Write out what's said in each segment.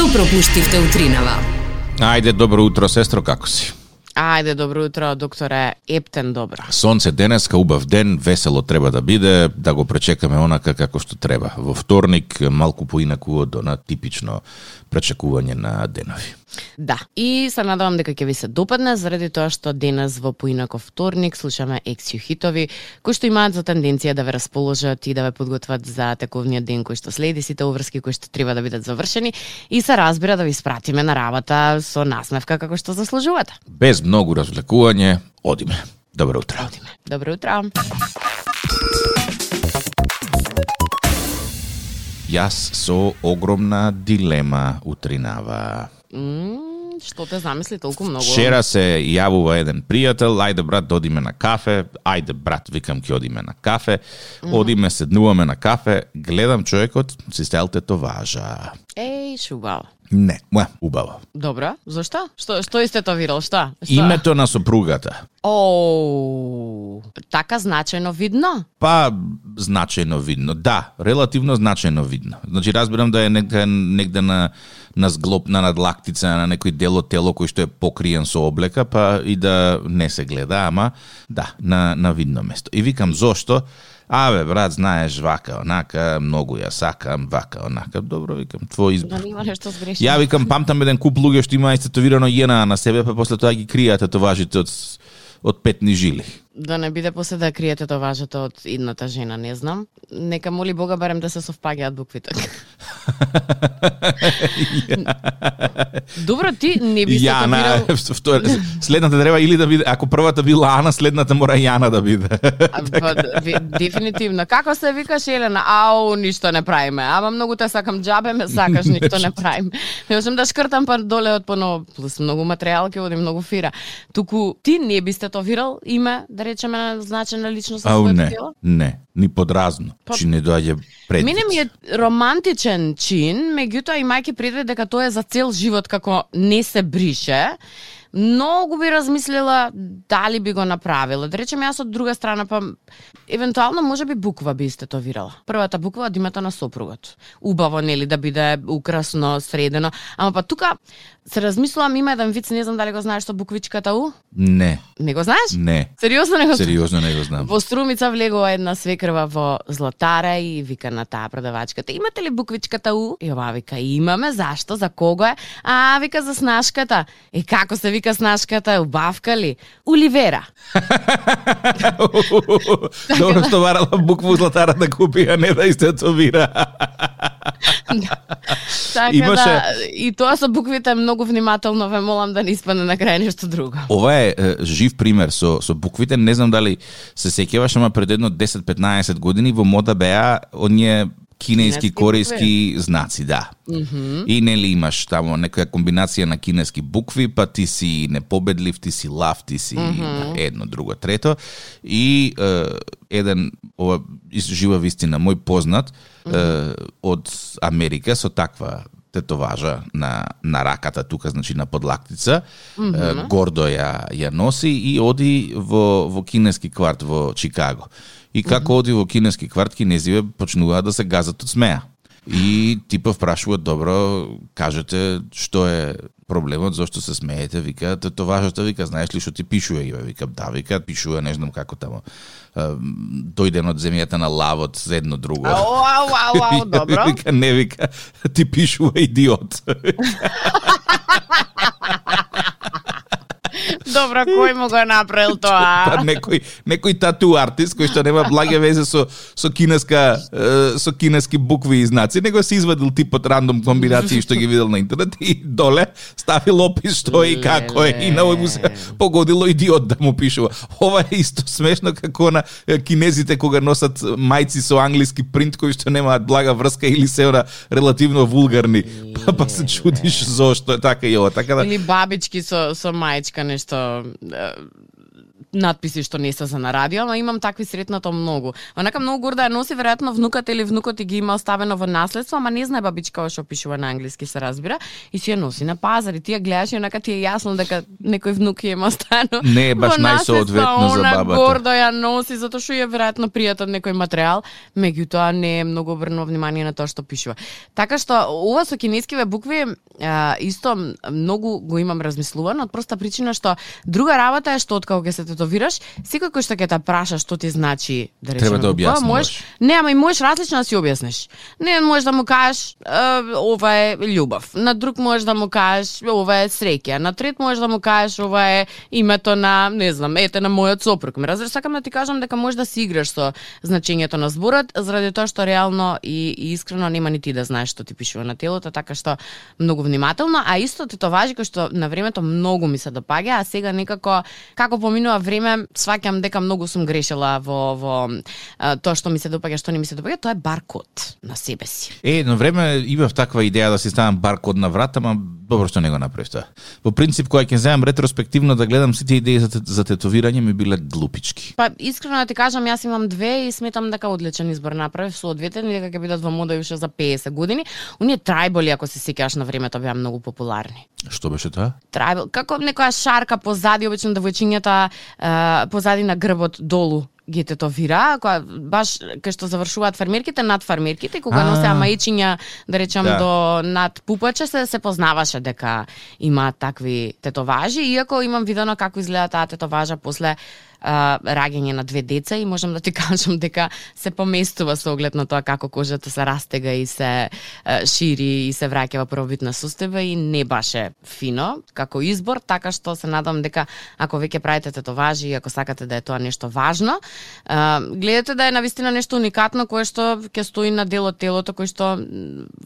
Што пропуштивте утринава? Ајде, добро утро, сестро, како си? Ајде, добро утро, докторе Ептен, добро. Сонце денеска, убав ден, весело треба да биде, да го пречекаме онака како што треба. Во вторник, малку поинаку од она типично пречекување на денови. Да, и се надевам дека ќе ви се допадне, заради тоа што денес во поинаков вторник слушаме ексју хитови, кои што имаат за тенденција да ве расположат и да ве подготват за тековниот ден кој што следи, сите уврски кои што треба да бидат завршени и се разбира да ви спратиме на работа со насмевка како што заслужувате. Без многу развлекување, одиме. Добро утро. Одиме. Добро утро. Јас со огромна дилема утринава. М, што те замисли толку многу? Вчера се јавува еден пријател, ајде брат да одиме на кафе, ајде брат, викам ќе одиме на кафе, одиме, седнуваме на кафе, гледам човекот, си стел тетоважа. Еј, шубаво. Не, ма, убаво. Добро, зашто? Што што истетовирал, што? Што? Името на сопругата. О, така значајно видно? Па, значајно видно. Да, релативно значајно видно. Значи, разбирам да е негде, негде на, на зглоб, на надлактица, на некој дел од тело кој што е покриен со облека, па и да не се гледа, ама да, на, на видно место. И викам, зошто? Абе, брат, знаеш, вака, онака, многу ја сакам, вака, онака. Добро, викам, твој избор. Да нема нешто сгрешено. Ја викам, памтам еден куп луѓе што има истетовирано јена на себе, па после тоа ги кријат татоважите од од петни жили. Да не биде после да криете тоа важето од идната жена, не знам. Нека моли Бога барем да се совпаѓаат буквите. Добро, ти не би се Јана, топирал... втор- следната треба или да биде, ако првата била Ана, следната мора Јана да биде. Па, дефинитивно. Како се викаш Елена? Ау, ништо не правиме. Ама многу те сакам джабе, ме сакаш, ништо не правиме. Не можам да шкртам па доле од поново, плюс многу материјал ќе оди многу фира. Туку ти не би тетовирал име, да речеме, на значена личност на своето не, не, ни подразно. Па- Чи не доаѓа пред. Мене ми е романтичен чин, меѓутоа имајќи предвид дека тоа е за цел живот како не се брише, многу би размислила дали би го направила. Да речем јас од друга страна па евентуално може би буква би истетовирала. Првата буква од името на сопругот. Убаво нели да биде украсно, средено, ама па тука се размислувам има еден виц, не знам дали го знаеш со буквичката У. Не, Не го знаеш? не. Сериозно не го знаеш? Сериозно не го знам. Во Струмица влегува една свекрва во златара и вика на таа продавачката, имате ли буквичката У? И ова вика, имаме, зашто, за кого е? А, вика за снашката. И како се вика снашката? Убавка ли? Уливера. Добро што барала букву златара да купи, а не да истетовира. Така Имаше- да, и тоа со буквите многу внимателно ве молам да не испадне на крај нешто друго. Ова е, е жив пример со со буквите, не знам дали се сеќаваш, ама пред едно 10-15 години во мода беа оние кинески корејски знаци, да. И нели имаш тамо некоја комбинација на кинески букви, па ти си непобедлив, ти си лав, ти си едно, друго, трето. И е, еден ова жива вистина мој познат е, од Америка со таква тетоважа на на раката тука, значи на подлактица, е, гордо ја ја носи и оди во во кинески кварт во Чикаго. И како оди во кинески кварт, кинезиве почнуваат да се газат од смеа. И типа прашуваат, добро, кажете што е проблемот, зошто се смеете, вика, тетоважата, вика, знаеш ли што ти пишува, и вика, да, вика, пишува, не знам како тамо, дојден од земјата на лавот, за едно друго. Ау, ау, ау, ау, добро. Вика, не, вика, ти пишува идиот. Добро, кој му го направил Па тоа? некој некој тату артист кој што нема благе везе со со кинеска со кинески букви и знаци, него се извадил типот рандом комбинации што ги видел на интернет и доле ставил опис што е и како е и на овој му се погодило идиот да му пишува. Ова е исто смешно како на кинезите кога носат мајци со англиски принт кои што немаат блага врска или се она релативно вулгарни. Па, па се чудиш зошто е така и ова. Така да Или бабички со, со мајчка нешто е, надписи што не се за на радио, ама имам такви сретнато многу. Онака многу горда ја носи, веројатно внукот или внукот и ги има оставено во наследство, ама не знае бабичка што пишува на англиски се разбира и си ја носи на пазар и ти ја гледаш и онака ти е јасно дека некој внук ја има оставено. Не е баш најсоодветно за бабата. гордо ја носи затоа што ја веројатно пријат од некој материјал, меѓутоа не е многу обрнува внимание на тоа што пишува. Така што ова со кинескиве букви а, исто многу го имам размислувано од проста причина што друга работа е што откако ќе се тетовираш, секој кој што ќе те праша што ти значи да речеме Треба да објаснуваш. можеш не, ама и можеш различно да си објасниш. Не можеш да му кажеш ова е љубов. На друг можеш да му кажеш ова е среќа. На трет можеш да му кажеш ова е името на, не знам, ете на мојот сопруг. Ме разбираш, сакам да ти кажам дека можеш да си играш со значењето на зборот, заради тоа што реално и, и искрено нема ни ти да знаеш што ти пишува на телото, така што многу внимателно, а исто тетоважи кои што на времето многу ми се допаѓа, а сега некако како поминува време, сваќам дека многу сум грешила во во а, тоа што ми се допаѓа, што не ми се допаѓа, тоа е баркод на себе си. Е, едно време имав таква идеја да си ставам баркод на врата, ама добро што не го направив тоа. По принцип, кога ќе земам ретроспективно да гледам сите идеи за, за тетовирање ми биле глупички. Па искрено да ти кажам, јас имам две и сметам дека одличен избор направив со двете, ни дека ќе бидат во мода уште за 50 години. Оние трајболи, ако се сеќаваш на времето, беа многу популарни. Што беше тоа? Трајбол, како некоја шарка позади, обично девојчињата позади на грбот долу ги тетовира, која баш кај што завршуваат фармерките над фармерките, кога носеа маичиња, да речам Да. до над пупаче се се познаваше дека има такви тетоважи, иако имам видено како изгледа таа тетоважа после а, раѓање на две деца и можам да ти кажам дека се поместува со оглед на тоа како кожата се растега и се а, шири и се враќа во првобитна состојба и не баше фино како избор, така што се надам дека ако веќе правите тетоважи и ако сакате да е тоа нешто важно, а, гледате да е навистина нешто уникатно кое што ќе стои на дел од телото кој што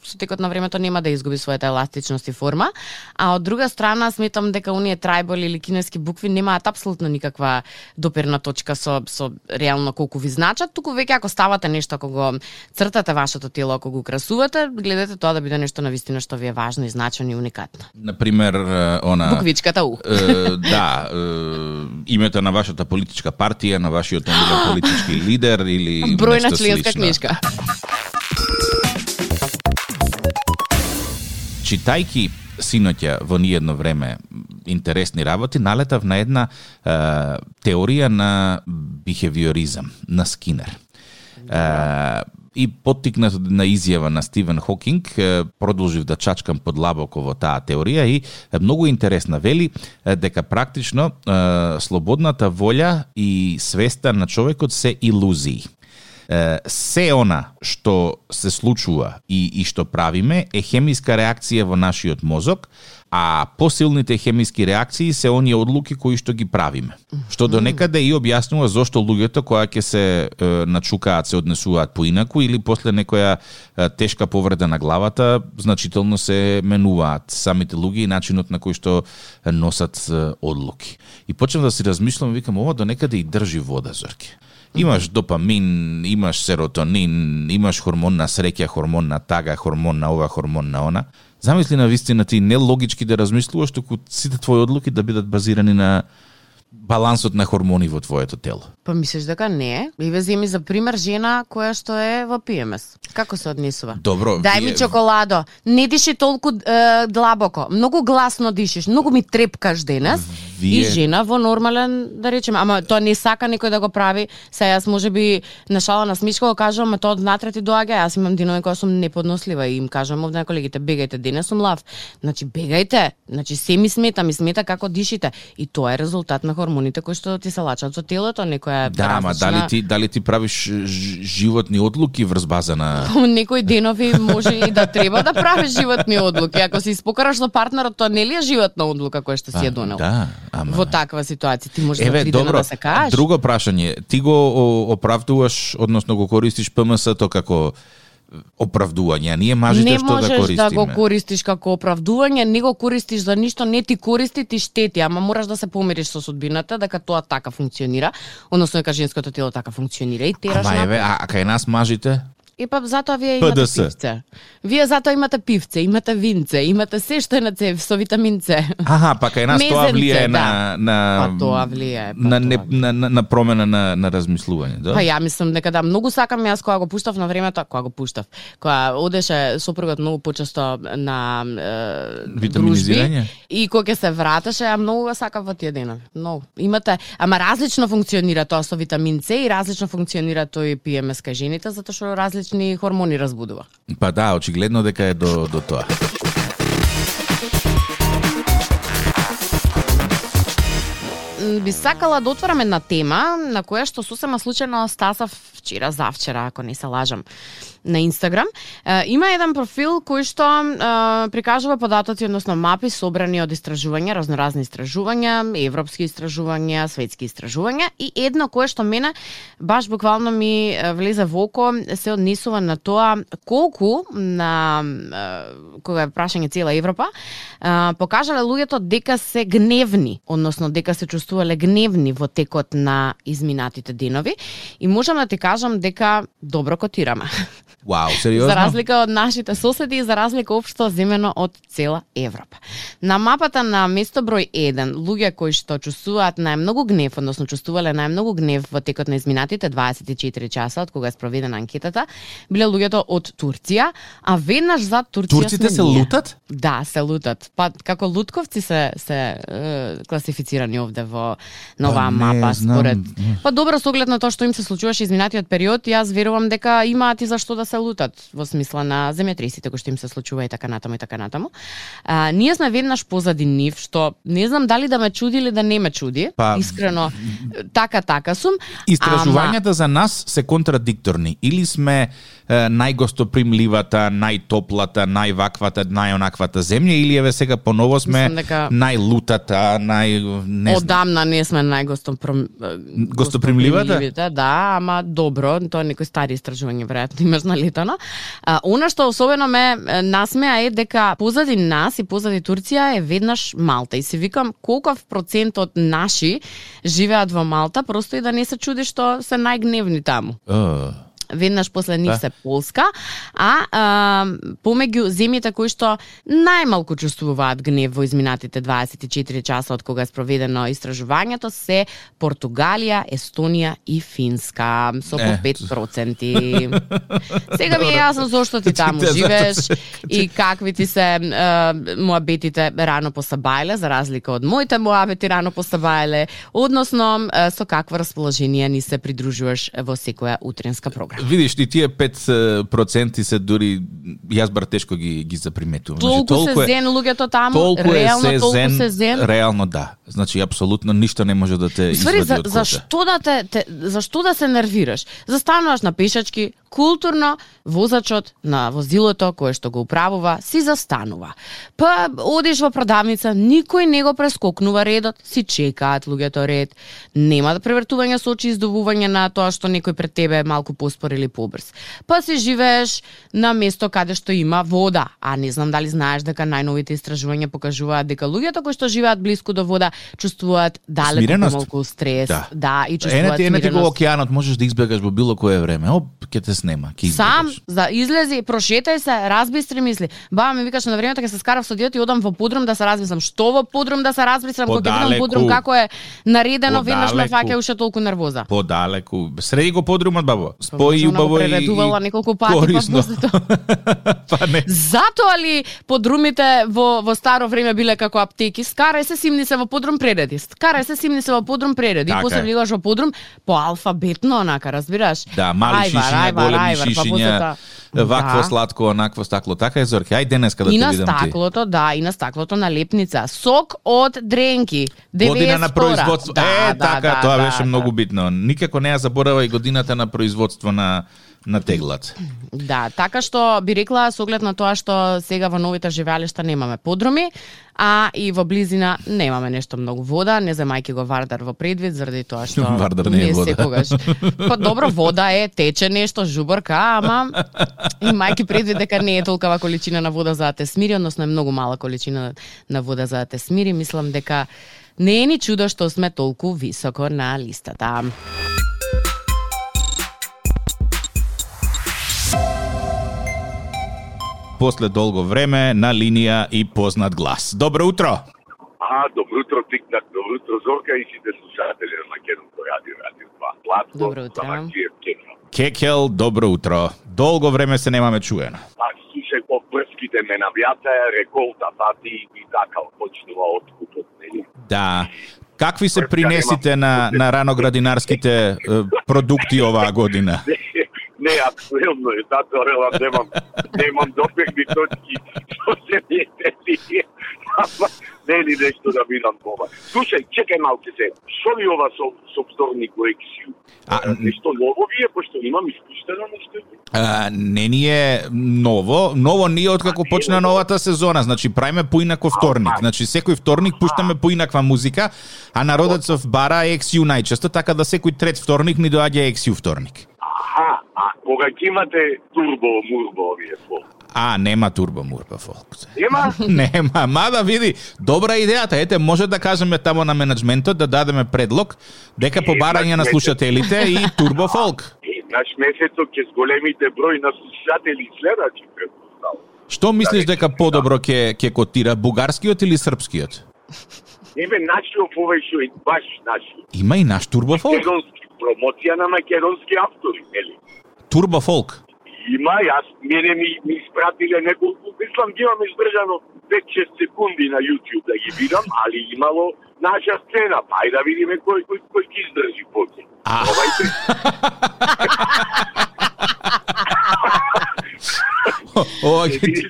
со текот на времето нема да изгуби својата еластичност и форма, а од друга страна сметам дека оние трајболи или кинески букви немаат апсолутно никаква доперна точка со со реално колку ви значат, туку веќе ако ставате нешто, ако го цртате вашето тело, ако го украсувате, гледате тоа да биде нешто навистина што ви е важно и значено и уникатно. Например, е, она... Буквичката У. Е, да, е, името на вашата политичка партија, на вашиот омилен политички лидер или Бројна нешто членска слично. книжка. читајки синоќа во ни едно време интересни работи, налетав на една е, теорија на бихевиоризам, на Скинер. Е, и поттикнат на изјава на Стивен Хокинг, продолжив да чачкам подлабоко во таа теорија и многу интересна. Вели дека практично слободната волја и свеста на човекот се илузии. Е, се она што се случува и, и што правиме е хемиска реакција во нашиот мозок, а посилните хемиски реакции се оние одлуки кои што ги правиме. Што до некаде и објаснува зошто луѓето која ќе се е, начукаат се однесуваат поинаку или после некоја е, тешка повреда на главата значително се менуваат самите луѓе и начинот на кој што носат е, одлуки. И почнав да си размислам, викам ова до некаде и држи вода, Зорке. Имаш допамин, имаш серотонин, имаш хормон на среќа, хормон на тага, хормон на ова, хормон на она. Замисли на вистина ти не логички да размислуваш, туку сите твои одлуки да бидат базирани на балансот на хормони во твоето тело. Па мислиш дека не е? И ве земи за пример жена која што е во ПМС. Како се однесува? Добро, Дај вие- ми чоколадо. Не диши толку е, длабоко. Многу гласно дишиш. Многу ми трепкаш денес. Вие- И жена во нормален, да речеме, ама тоа не сака некој да го прави. Се јас може би на шала на смишка го кажам, ама тоа од натре ти доаѓа. Јас имам денови кога сум неподнослива и им кажам овде на колегите, бегајте, денес сум лав. Значи бегајте. Значи се ми смета, ми смета како дишите. И тоа е резултат на хормоните кои што ти се лачат со телото, некоја Да, ама различна- дали ти дали ти правиш животни одлуки врз база на Некои денови може и да треба да правиш животни одлуки. Ако се испокараш со партнерот, тоа не ли е животна одлука која што си ја донел? Да, ама Во таква ситуација ти може за Еве, дена добро. да се кажеш. Друго прашање, ти го оправдуваш, односно го користиш ПМС-то како оправдување, а ние мажите не што да можеш користиме? да го користиш како оправдување, не го користиш за ништо, не ти користи, ти штети, ама мораш да се помириш со судбината дека тоа така функционира, односно дека женското тело така функционира и тераш Ама еве, а, а кај нас мажите? И па затоа вие имате ПДС. пивце. Вие затоа имате пивце, имате винце, имате се што е на цев со витамин С. Аха, па кај нас тоа Мезенце, влијае на да. на Па тоа влијае, па на, тоа не, влијае. на, на, на промена на на размислување, да? Па ја мислам дека да, многу сакам јас кога го пуштав на времето, кога го пуштав, кога одеше сопругот многу почесто на е, Витаминизирање? дружби и кога ќе се вратеше, ја многу го сакав во тие денови. Многу. Имате, ама различно функционира тоа со витамин С и различно функционира тој ПМС кај жените затоа што различни хормони разбудува. Па да, очигледно дека е до до тоа. би сакала да отворам една тема на која што сосема случајно стасав вчера, завчера, ако не се лажам на Инстаграм. Има еден профил кој што прикажува податоци, односно мапи собрани од истражувања, разноразни истражувања, европски истражувања, светски истражувања и едно кое што мене баш буквално ми влезе во око се однесува на тоа колку на кога е прашање цела Европа покажале луѓето дека се гневни, односно дека се чувствувале гневни во текот на изминатите денови и можам да ти кажам дека добро котираме. Вау, сериозно? За разлика од нашите соседи и за разлика општо земено од цела Европа. На мапата на место број 1, луѓе кои што чувствуваат најмногу гнев, односно чувствувале најмногу гнев во текот на изминатите 24 часа од кога е спроведена анкетата, биле луѓето од Турција, а веднаш за Турција Турците се лутат? Да, се лутат. Па како лутковци се се е, класифицирани овде во нова па, мапа знам. според. Па добро со оглед на тоа што им се случуваше изминатиот период, јас верувам дека имаат и зашто да се лутат во смисла на земјотресите кои што им се случува и така натаму и така натаму. А, ние сме веднаш позади нив, што не знам дали да ме чуди или да не ме чуди. Па, Искрено, така така сум. Истражувањата за нас се контрадикторни. Или сме е, најгостопримливата, најтоплата, најваквата, најонаквата земја, или еве сега поново сме дека- најлутата, нај... Не. Одамна не сме најгостоприм... Гостопримливата? Да, ама добро, тоа е некој стари истражување веројатно имаш налетано. А, она што особено ме насмеа е дека позади нас и позади Турција е веднаш Малта и се викам колков процент од наши живеат во Малта, просто и да не се чуди што се најгневни таму Uh веднаш после нив Да. се Полска, а, а помеѓу земјите кои што најмалку чувствуваат гнев во изминатите 24 часа од кога е спроведено истражувањето се Португалија, Естонија и Финска со по Е. 5%. Сега ми е јасно зошто ти таму Ти- ти- живееш и какви ти се е, моабетите рано посабајле, за разлика од моите моабети рано посабајле, односно е, со какво расположение ни се придружуваш во секоја утренска програма. Видиш, ти тие 5% се дури јас бар тешко ги ги заприметувам. Значи, Толку се зен луѓето таму, толку реално се толку зен, се зен. Реално да. Значи апсолутно ништо не може да те Ствари, извади за, од кота. зашто да те, те зашто да се нервираш? Застануваш на пешачки, културно возачот на возилото кое што го управува си застанува. Па одиш во продавница, никој не го прескокнува редот, си чекаат луѓето ред. Нема да превртување со очи издувување на тоа што некој пред тебе е малку поспор или побрз. Па си живееш на место каде што има вода, а не знам дали знаеш дека најновите истражувања покажуваат дека луѓето кои што живеат блиску до вода чувствуваат далеку помалку стрес, Да. да, и Ене чувствуваат ти, ене ти го океанот, можеш да избегаш во било кое време. Оп, ќе те снема, ќе Сам избегаш. за излези, прошетај се, разбистри мисли. Баба ми викаше на времето ќе се скарав со диот и одам во подрум да се разбистрам. Што во подрум да се разбистрам кога ќе видам подрум како е наредено, веднаш ме фаќа уште толку нервоза. Подалеку. Среди го подрумот, бабо. Спои убаво и, прередувала и неколку пати, па корисно. тоа. па не. Затоа ли подрумите во, во старо време биле како аптеки? Скарај се симни се во подрум пререди. Скарај се симни се во подрум пререди. Така после влегаш во подрум по алфабетно, онака, разбираш? Да, мали Ајвар, шишиња, ајвар, големи ајвар, па шишиња, вакво Да. сладко, онакво стакло. Така е, Зорке. Ај денеска да и те на видам ти. стаклото, да, и на стаклото на лепница. Сок од дренки. Година на 92. производство. Да, е, да, така, да, тоа да, беше да. многу битно. Никако не ја заборава и годината на производство на на теглат. Да, така што би рекла со оглед на тоа што сега во новите живеалишта немаме подруми, а и во близина немаме нешто многу вода, не земајќи го Вардар во предвид заради тоа што Вардар не е вода. секогаш. Па добро, вода е, тече нешто, жуборка, ама имајќи предвид дека не е толкова количина на вода за да те смири, односно е многу мала количина на вода за да те смири, мислам дека не е ни чудо што сме толку високо на листата. После долго време на линија и познат глас. Добро утро. А, добро утро, Тик-так, добро утро, Зорка и сите слушатели на Македонско радио, радио 2. Златко, Добро утро. Кекел. Добро утро. Долго време се немаме чуено. Па, слушај, по прските ме навјата, реколта пати и така, почнува откупот, нели? Да. Какви се принесите на, на раноградинарските продукти оваа година? Не, актуелно е, затоа релам, немам, немам допирни точки, што се ми е мене нешто да видам ова. Слушај, чекај малку се. Што ли ова со, со во Ексиу? А, нешто ново вие, пошто имам испуштено нешто? А, не ни е ново, ново ние откако не е почна новата сезона, значи правиме поинаков вторник. Значи секој вторник пуштаме поинаква музика, а народецов бара XU најчесто, така да секој трет вторник ни доаѓа XU вторник. Аха, кога ќе имате турбо, мурбо овие фолк? А, нема турбо мурба фолк. Нема? Нема, мада види, добра идејата. Ете, може да кажеме тамо на менеджментот да дадеме предлог дека по Е, барање на слушателите и турбо фолк. Наш месецот ќе с големите број на слушатели и следачи предпоставам. Што мислиш дека подобро ќе ќе котира бугарскиот или српскиот? Бе, нашиот овој шо е баш нашиот. Има и наш турбо фолк. Македонски, промоција на македонски автори, нели? Турбо фолк. Има, јас, мене ми, ми испратиле неколку, мислам ги имам издржано 5-6 секунди на YouTube да ги видам, али имало наша сцена, па ај да видиме кој, кој, кој ги издржи поќе. А. Пробајте. Ова Ќе ти,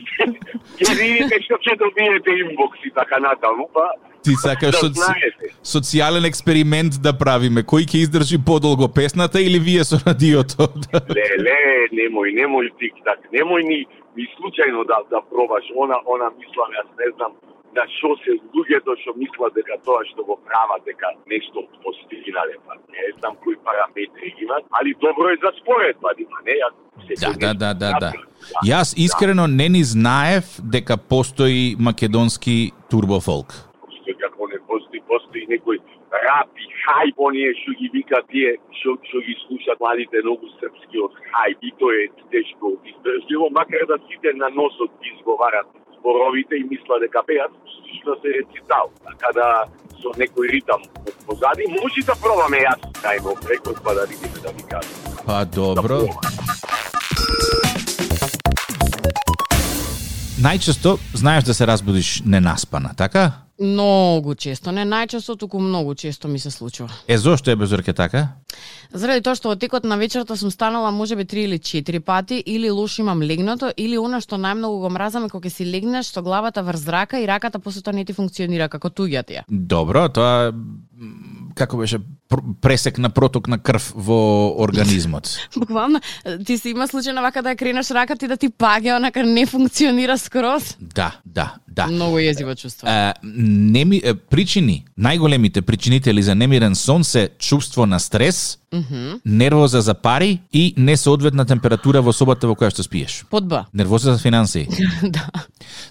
ќе видите што ќе добиете инбокси така натаму, па ти сакаш да соци... социјален експеримент да правиме. Кој ќе издржи подолго песната или вие со радиото? Ле, ле, немој, немој тик-так, немој ни, ни случајно да, да пробаш. Она, она мислам, јас не знам, на што се луѓето што мислат дека тоа што го прават дека нешто постигнале, па не знам кои параметри имат, али добро е за споредба, има, не? Јас Да, да, да, да, да. Јас искрено не ни знаев дека постои македонски турбофолк. Што како не постои, постои некој рап и хајп, оние што ги вика тие, што, што ги слушат младите многу српски од хајп, и тоа е тешко издржливо, макар да сите на носот ги изговарат зборовите и мислат дека пеат, што се рецитал. Така со некој ритам позади, може да пробаме јас тајно прекот па да видиме да ви кажам. Па добро. Најчесто знаеш да се разбудиш ненаспана, така? Многу често, не најчесто, туку многу често ми се случува. Е зошто е безорке така? Заради тоа што во текот на вечерта сум станала можеби три или четири пати, или лош имам легнато, или она што најмногу го мразам е кога си легнеш со главата врз зрака и раката после тоа не ти функционира како туѓата ја. Добро, тоа како беше пр- пресек на проток на крв во организмот. Буквално, ти си има случај на вака да ја кренеш раката и да ти паѓа, онака не функционира скроз. Да, да, да. Многу језиво чувство. Е, неми, причини, најголемите причинители за немирен сон се чувство на стрес, нервоза за пари и несоодветна температура во собата во која што спиеш. Под Б. Нервоза за финансии. да.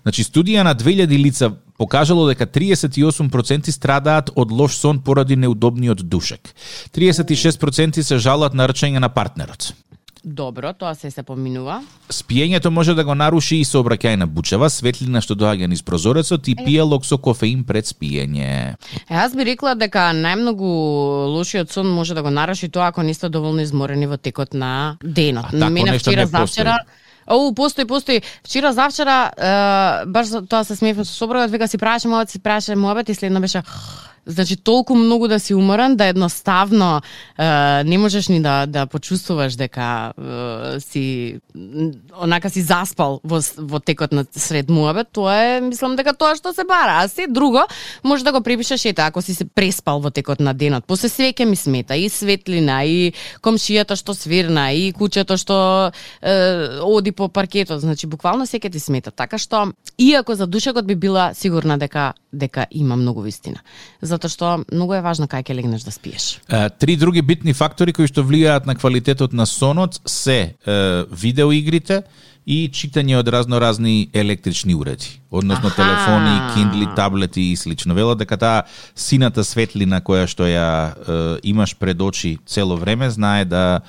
Значи, студија на 2000 лица покажало дека 38% страдаат од лош сон поради неудобниот душек. 36% се жалат на рчење на партнерот. Добро, тоа се се поминува. Спиењето може да го наруши и сообраќајна бучава, светлина што доаѓа низ прозорецот и пијалок со кофеин пред спиење. Е, јас би рекла дека најмногу лошиот сон може да го наруши тоа ако не сте доволно изморени во текот на денот. А Мене вчера завчера Оу, постои, постои. Вчера завчера, е, баш тоа се смеевме со соброгот, века си правеше мојот, си правеше мојот и следно беше Значи толку многу да си уморен да едноставно е, не можеш ни да да почувствуваш дека е, си онака си заспал во во текот на сред муабет, тоа е мислам дека тоа што се бара, а се друго може да го припишеш ете ако си се преспал во текот на денот. После све ќе ми смета и светлина и комшијата што свирна и кучето што е, оди по паркетот, значи буквално се ќе ти смета. Така што иако за душекот би била сигурна дека дека има многу вистина. Затоа што многу е важно кај ќе легнеш да спиеш. Е, Три други битни фактори кои што влијаат на квалитетот на сонот се е, видеоигрите и читање од разноразни електрични уреди, односно Аха. телефони, киндли, таблети и слично. Велат дека таа сината светлина која што ја е, имаш пред очи цело време знае да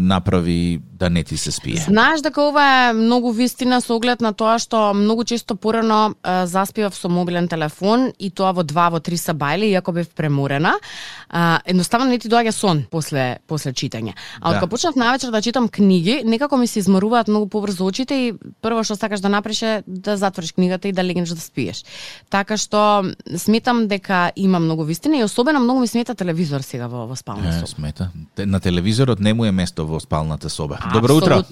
направи да не ти се спие. Знаеш дека ова е многу вистина со оглед на тоа што многу често порано е, заспивав со мобилен телефон и тоа во 2 во 3 сабајли иако бев преморена. А, едноставно не ти доаѓа сон после после читање. А Да. откога почнав навечер да читам книги, некако ми се изморуваат многу побрзо очите и прво што сакаш да направиш е да затвориш книгата и да легнеш да спиеш. Така што сметам дека има многу вистина и особено многу ми смета телевизор сега во, во спална Е, соба. смета. На телевизорот не му е место во спалната соба. Добро утро.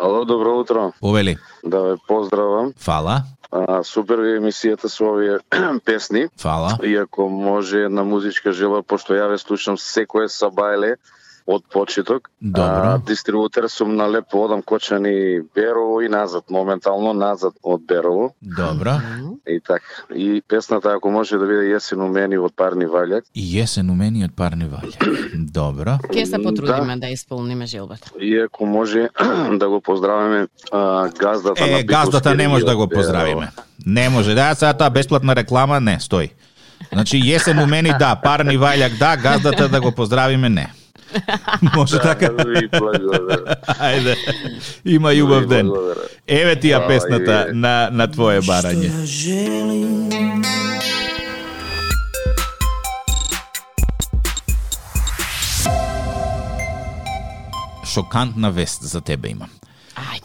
Ало, добро утро. Повели. Да ве поздравам. Фала. А, супер ви е емисијата со овие песни. Фала. Иако може една музичка жела, пошто ја ве слушам секое сабајле од почеток. Добро. А, дистрибутер сум на Лепо, одам Кочани Берово и назад, моментално назад од Берово. Добро. И така. И песната, ако може да биде Јесен у мене од Парни Ваљак. И јесен умени од парни валја. Добро. Ке се потрудиме Да. да, исполниме желбата. И ако може да го поздравиме а, газдата на Е, газдата не може да го поздравиме. Не може. Да, сега таа бесплатна реклама, не, стои. Значи, јесен умени, да, парни вајлјак, да, газдата да го поздравиме, не. Може така? Да, ви благодарам. Ајде. Има љубав Ви ден. Еве ти ја песната на, на твое барање. Шокантна вест за тебе имам.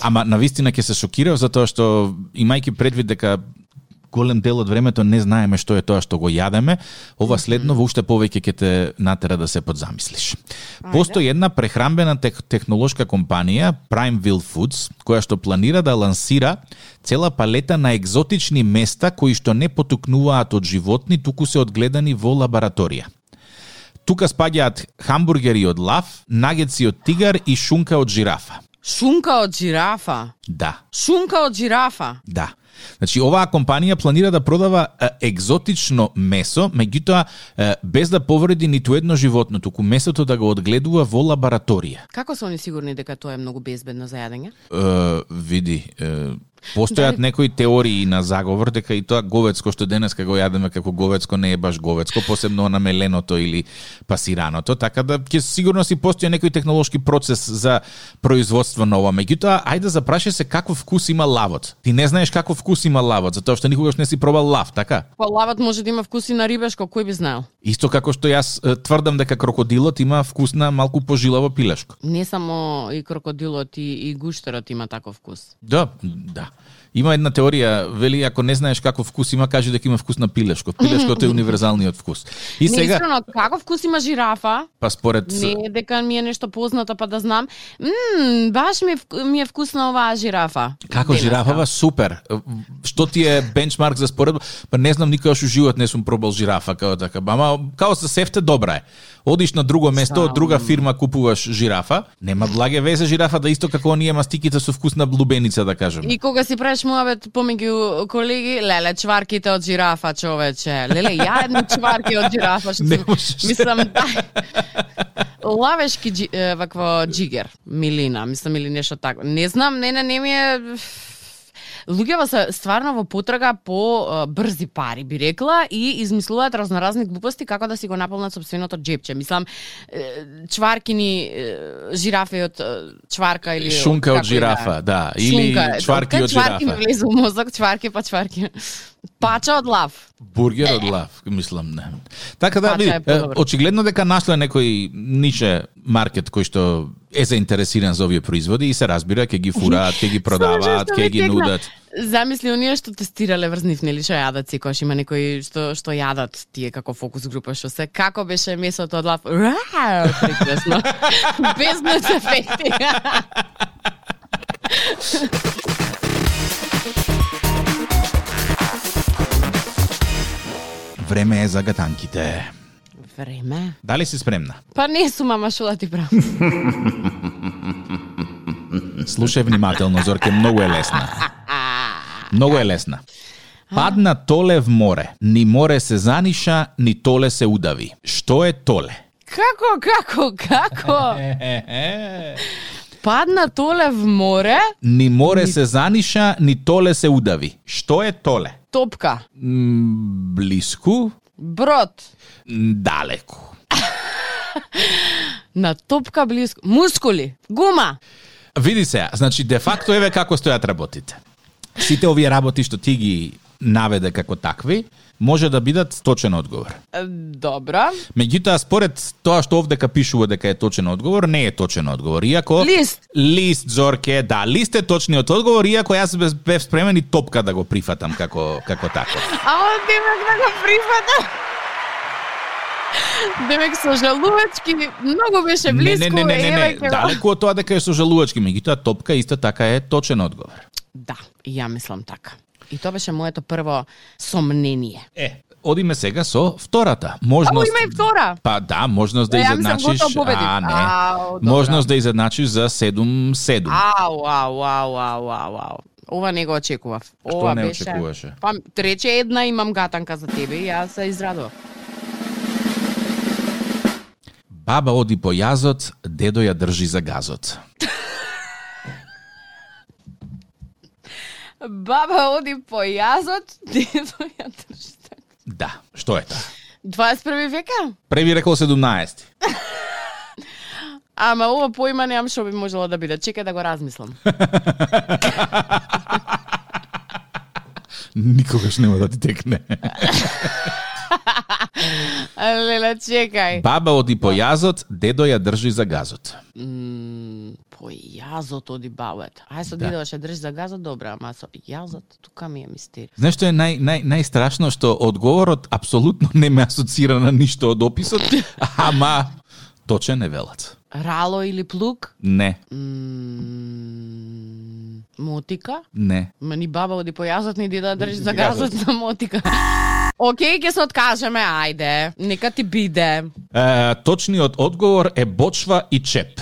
Ама навистина ќе се шокирав затоа што имајќи предвид дека голем дел од времето не знаеме што е тоа што го јадеме, ова следно во уште повеќе ќе те натера да се подзамислиш. Постои една прехрамбена тех, технолошка компанија, Primeville Foods, која што планира да лансира цела палета на екзотични места кои што не потукнуваат од животни, туку се одгледани во лабораторија. Тука спаѓаат хамбургери од лав, нагетси од тигар и шунка од жирафа. Шунка од жирафа. Да, Шунка од жирафа. Да. Значи, оваа компанија планира да продава екзотично месо, меѓутоа без да повреди ниту едно животно, туку месото да го одгледува во лабораторија. Како се они сигурни дека тоа е многу безбедно за јадење? Е, види, е, постојат некои теории на заговор дека и тоа говецко што денеска го јадеме како говецко не е баш говецко, посебно на меленото или пасираното, така да ќе сигурно си постои некој технолошки процес за производство на ова. Меѓутоа, ајде запраши се каков вкус има лавот. Ти не знаеш каков вкус има лавот, затоа што никогаш не си пробал лав, така? Па лавот може да има вкуси на рибешко, кој би знаел? Исто како што јас тврдам дека крокодилот има вкус на малку пожилаво пилешко. Не само и крокодилот и, и гуштерот има таков вкус. Да, да. Има една теорија, вели ако не знаеш каков вкус има, кажи дека има вкус на пилешко. Пилешкото е универзалниот вкус. И Не, сега, искрено, каков вкус има жирафа? па според Не дека ми е нешто познато па да знам. Мм, баш ми е, ми е вкусна оваа жирафа. Како Денеска. жирафава, супер. Што ти е бенчмарк за споредба? Па не знам никогаш у живот не сум пробал жирафа како така. Ама као се сефте добра е. Одиш на друго место, од друга фирма купуваш жирафа, нема благе везе жирафа да исто како оние мастиките со вкус на блубеница да кажеме. И кога си правиш муабет помеѓу колеги, леле, чварките од жирафа, човече. Леле, ја едни чварки од жирафа, што Не сум, можеш. мислам, дај. Лавешки джи, вакво джигер, милина, мислам или нешто тако. Не знам, не, не, не ми е луѓето се стварно во потрага по брзи пари, би рекла, и измислуваат разноразни глупости како да си го наполнат собственото джепче. Мислам, чваркини е, жирафи од чварка или Шунка од да жирафа, да, или Шунка, чварки од Чварки ми жирафа. влезе у мозок, чварки па чварки. Пача од лав. Бургер од лав, мислам, не. Така да, види, очигледно дека нашле некој нише маркет кој што е заинтересиран за овие производи и се разбира, ќе ги фураат, ќе ги продаваат, ќе ми ги нудат. Замисли оние што тестирале врз нив, нели што јадат секогаш има некои што што јадат тие како фокус група што се како беше месото од лав. Прекрасно. Без ефекти. Време е за гатанките. Време. Дали си спремна? Па не сум, ама што да ти правам. Слушај внимателно, Зорке, многу е лесна. Многу е лесна. Падна толе в море, ни море се заниша, ни толе се удави. Што е толе? Како, како, како? Падна толе в море, Ни море се заниша, ни толе се удави. Што е толе? топка, М, Блиску, брод, м, далеку. на топка близко, мускули, гума. Види се, значи де факто еве како стојат работите. Сите овие работи што ти ги наведе како такви, може да бидат точен одговор. Е, Добро. Меѓутоа, според тоа што овдека пишува дека е точен одговор, не е точен одговор. Иако... Лист. Лист, Зорке, да, лист е точниот одговор, иако јас бев, спремен и топка да го прифатам како, како тако. А он демек да го прифата. Демек со желудачки многу беше близко. Не, не, не, не, не, не. далеку од тоа дека е со желудачки, меѓутоа топка исто така е точен одговор. Да, ја мислам така. И тоа беше моето прво сомнение. Е, одиме сега со втората. Можност... Ау, има и втора. Па да, можност да мислам, изедначиш... А, не. Ау, можност да изедначиш за 7-7. Ау, ау, ау, ау, ау, ау. Ова не го очекував. Ова не беше... очекуваше? Па, рече една, имам гатанка за тебе и јас се израдував. Баба оди по јазот, дедо ја држи за газот. Баба оди по јазот, дедо ја држи за... Да, што е тоа? 21 века? Преби рекол 17. Ама ова поима немам што би можело да биде. Чекај да го размислам. Никогаш нема да ти текне. Леле, чекај. Баба оди по јазот, дедо ја држи за газот. М, по јазот оди бабет. Ај со Да. дедо ќе држи за газот, добра, ама со јазот, тука ми е мистери. Знаеш што е нај, нај, најстрашно што одговорот апсолутно не ме асоцира на ништо од описот, ама точен е велат. Рало или плук? Не, М, мотика? не. Ма ни баба оди по јазот, ни дедо да држи за Газот. газот на мотика. Океј, ќе се откажеме, ајде. Нека ти биде. Е, точниот одговор е бочва и чеп.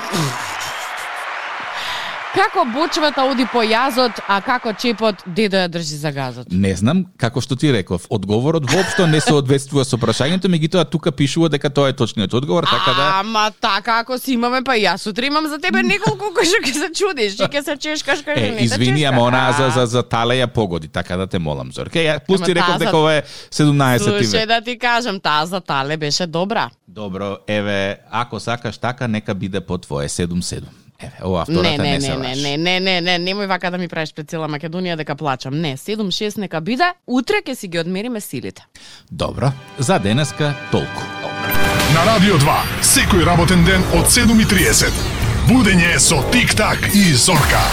Како бочвата оди по јазот, а како чепот дедо ја држи за газот? Не знам, како што ти реков, одговорот воопшто не соодветствува со прашањето, меѓутоа тука пишува дека тоа е точниот одговор, така да Ама така, ако си имаме, па јас сутре имам за тебе неколку кои што ќе се чудиш ќе се чешкаш кај Е, жените. извини, ама она за, за, за тале ја погоди, така да те молам, Зорке. Ја, плюс Ама ти реков дека ова е 17 Слушај век. да ти кажам, таа за тале беше добра. Добро, еве, ако сакаш така, нека биде по твое 7-7. Еве, ова Не, втората не, не, се не, лаже. не, не, не, не, немој вака да ми правиш пред цела Македонија дека плачам. Не, 7-6 нека биде, утре ќе си ги одмериме силите. Добро, за денеска толку. На Радио 2, секој работен ден од 7.30. Будење со Тик-так и Зорка.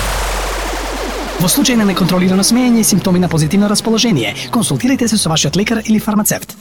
Во случај на неконтролирано смеење и симптоми на позитивно расположение, консултирайте се со вашиот лекар или фармацевт.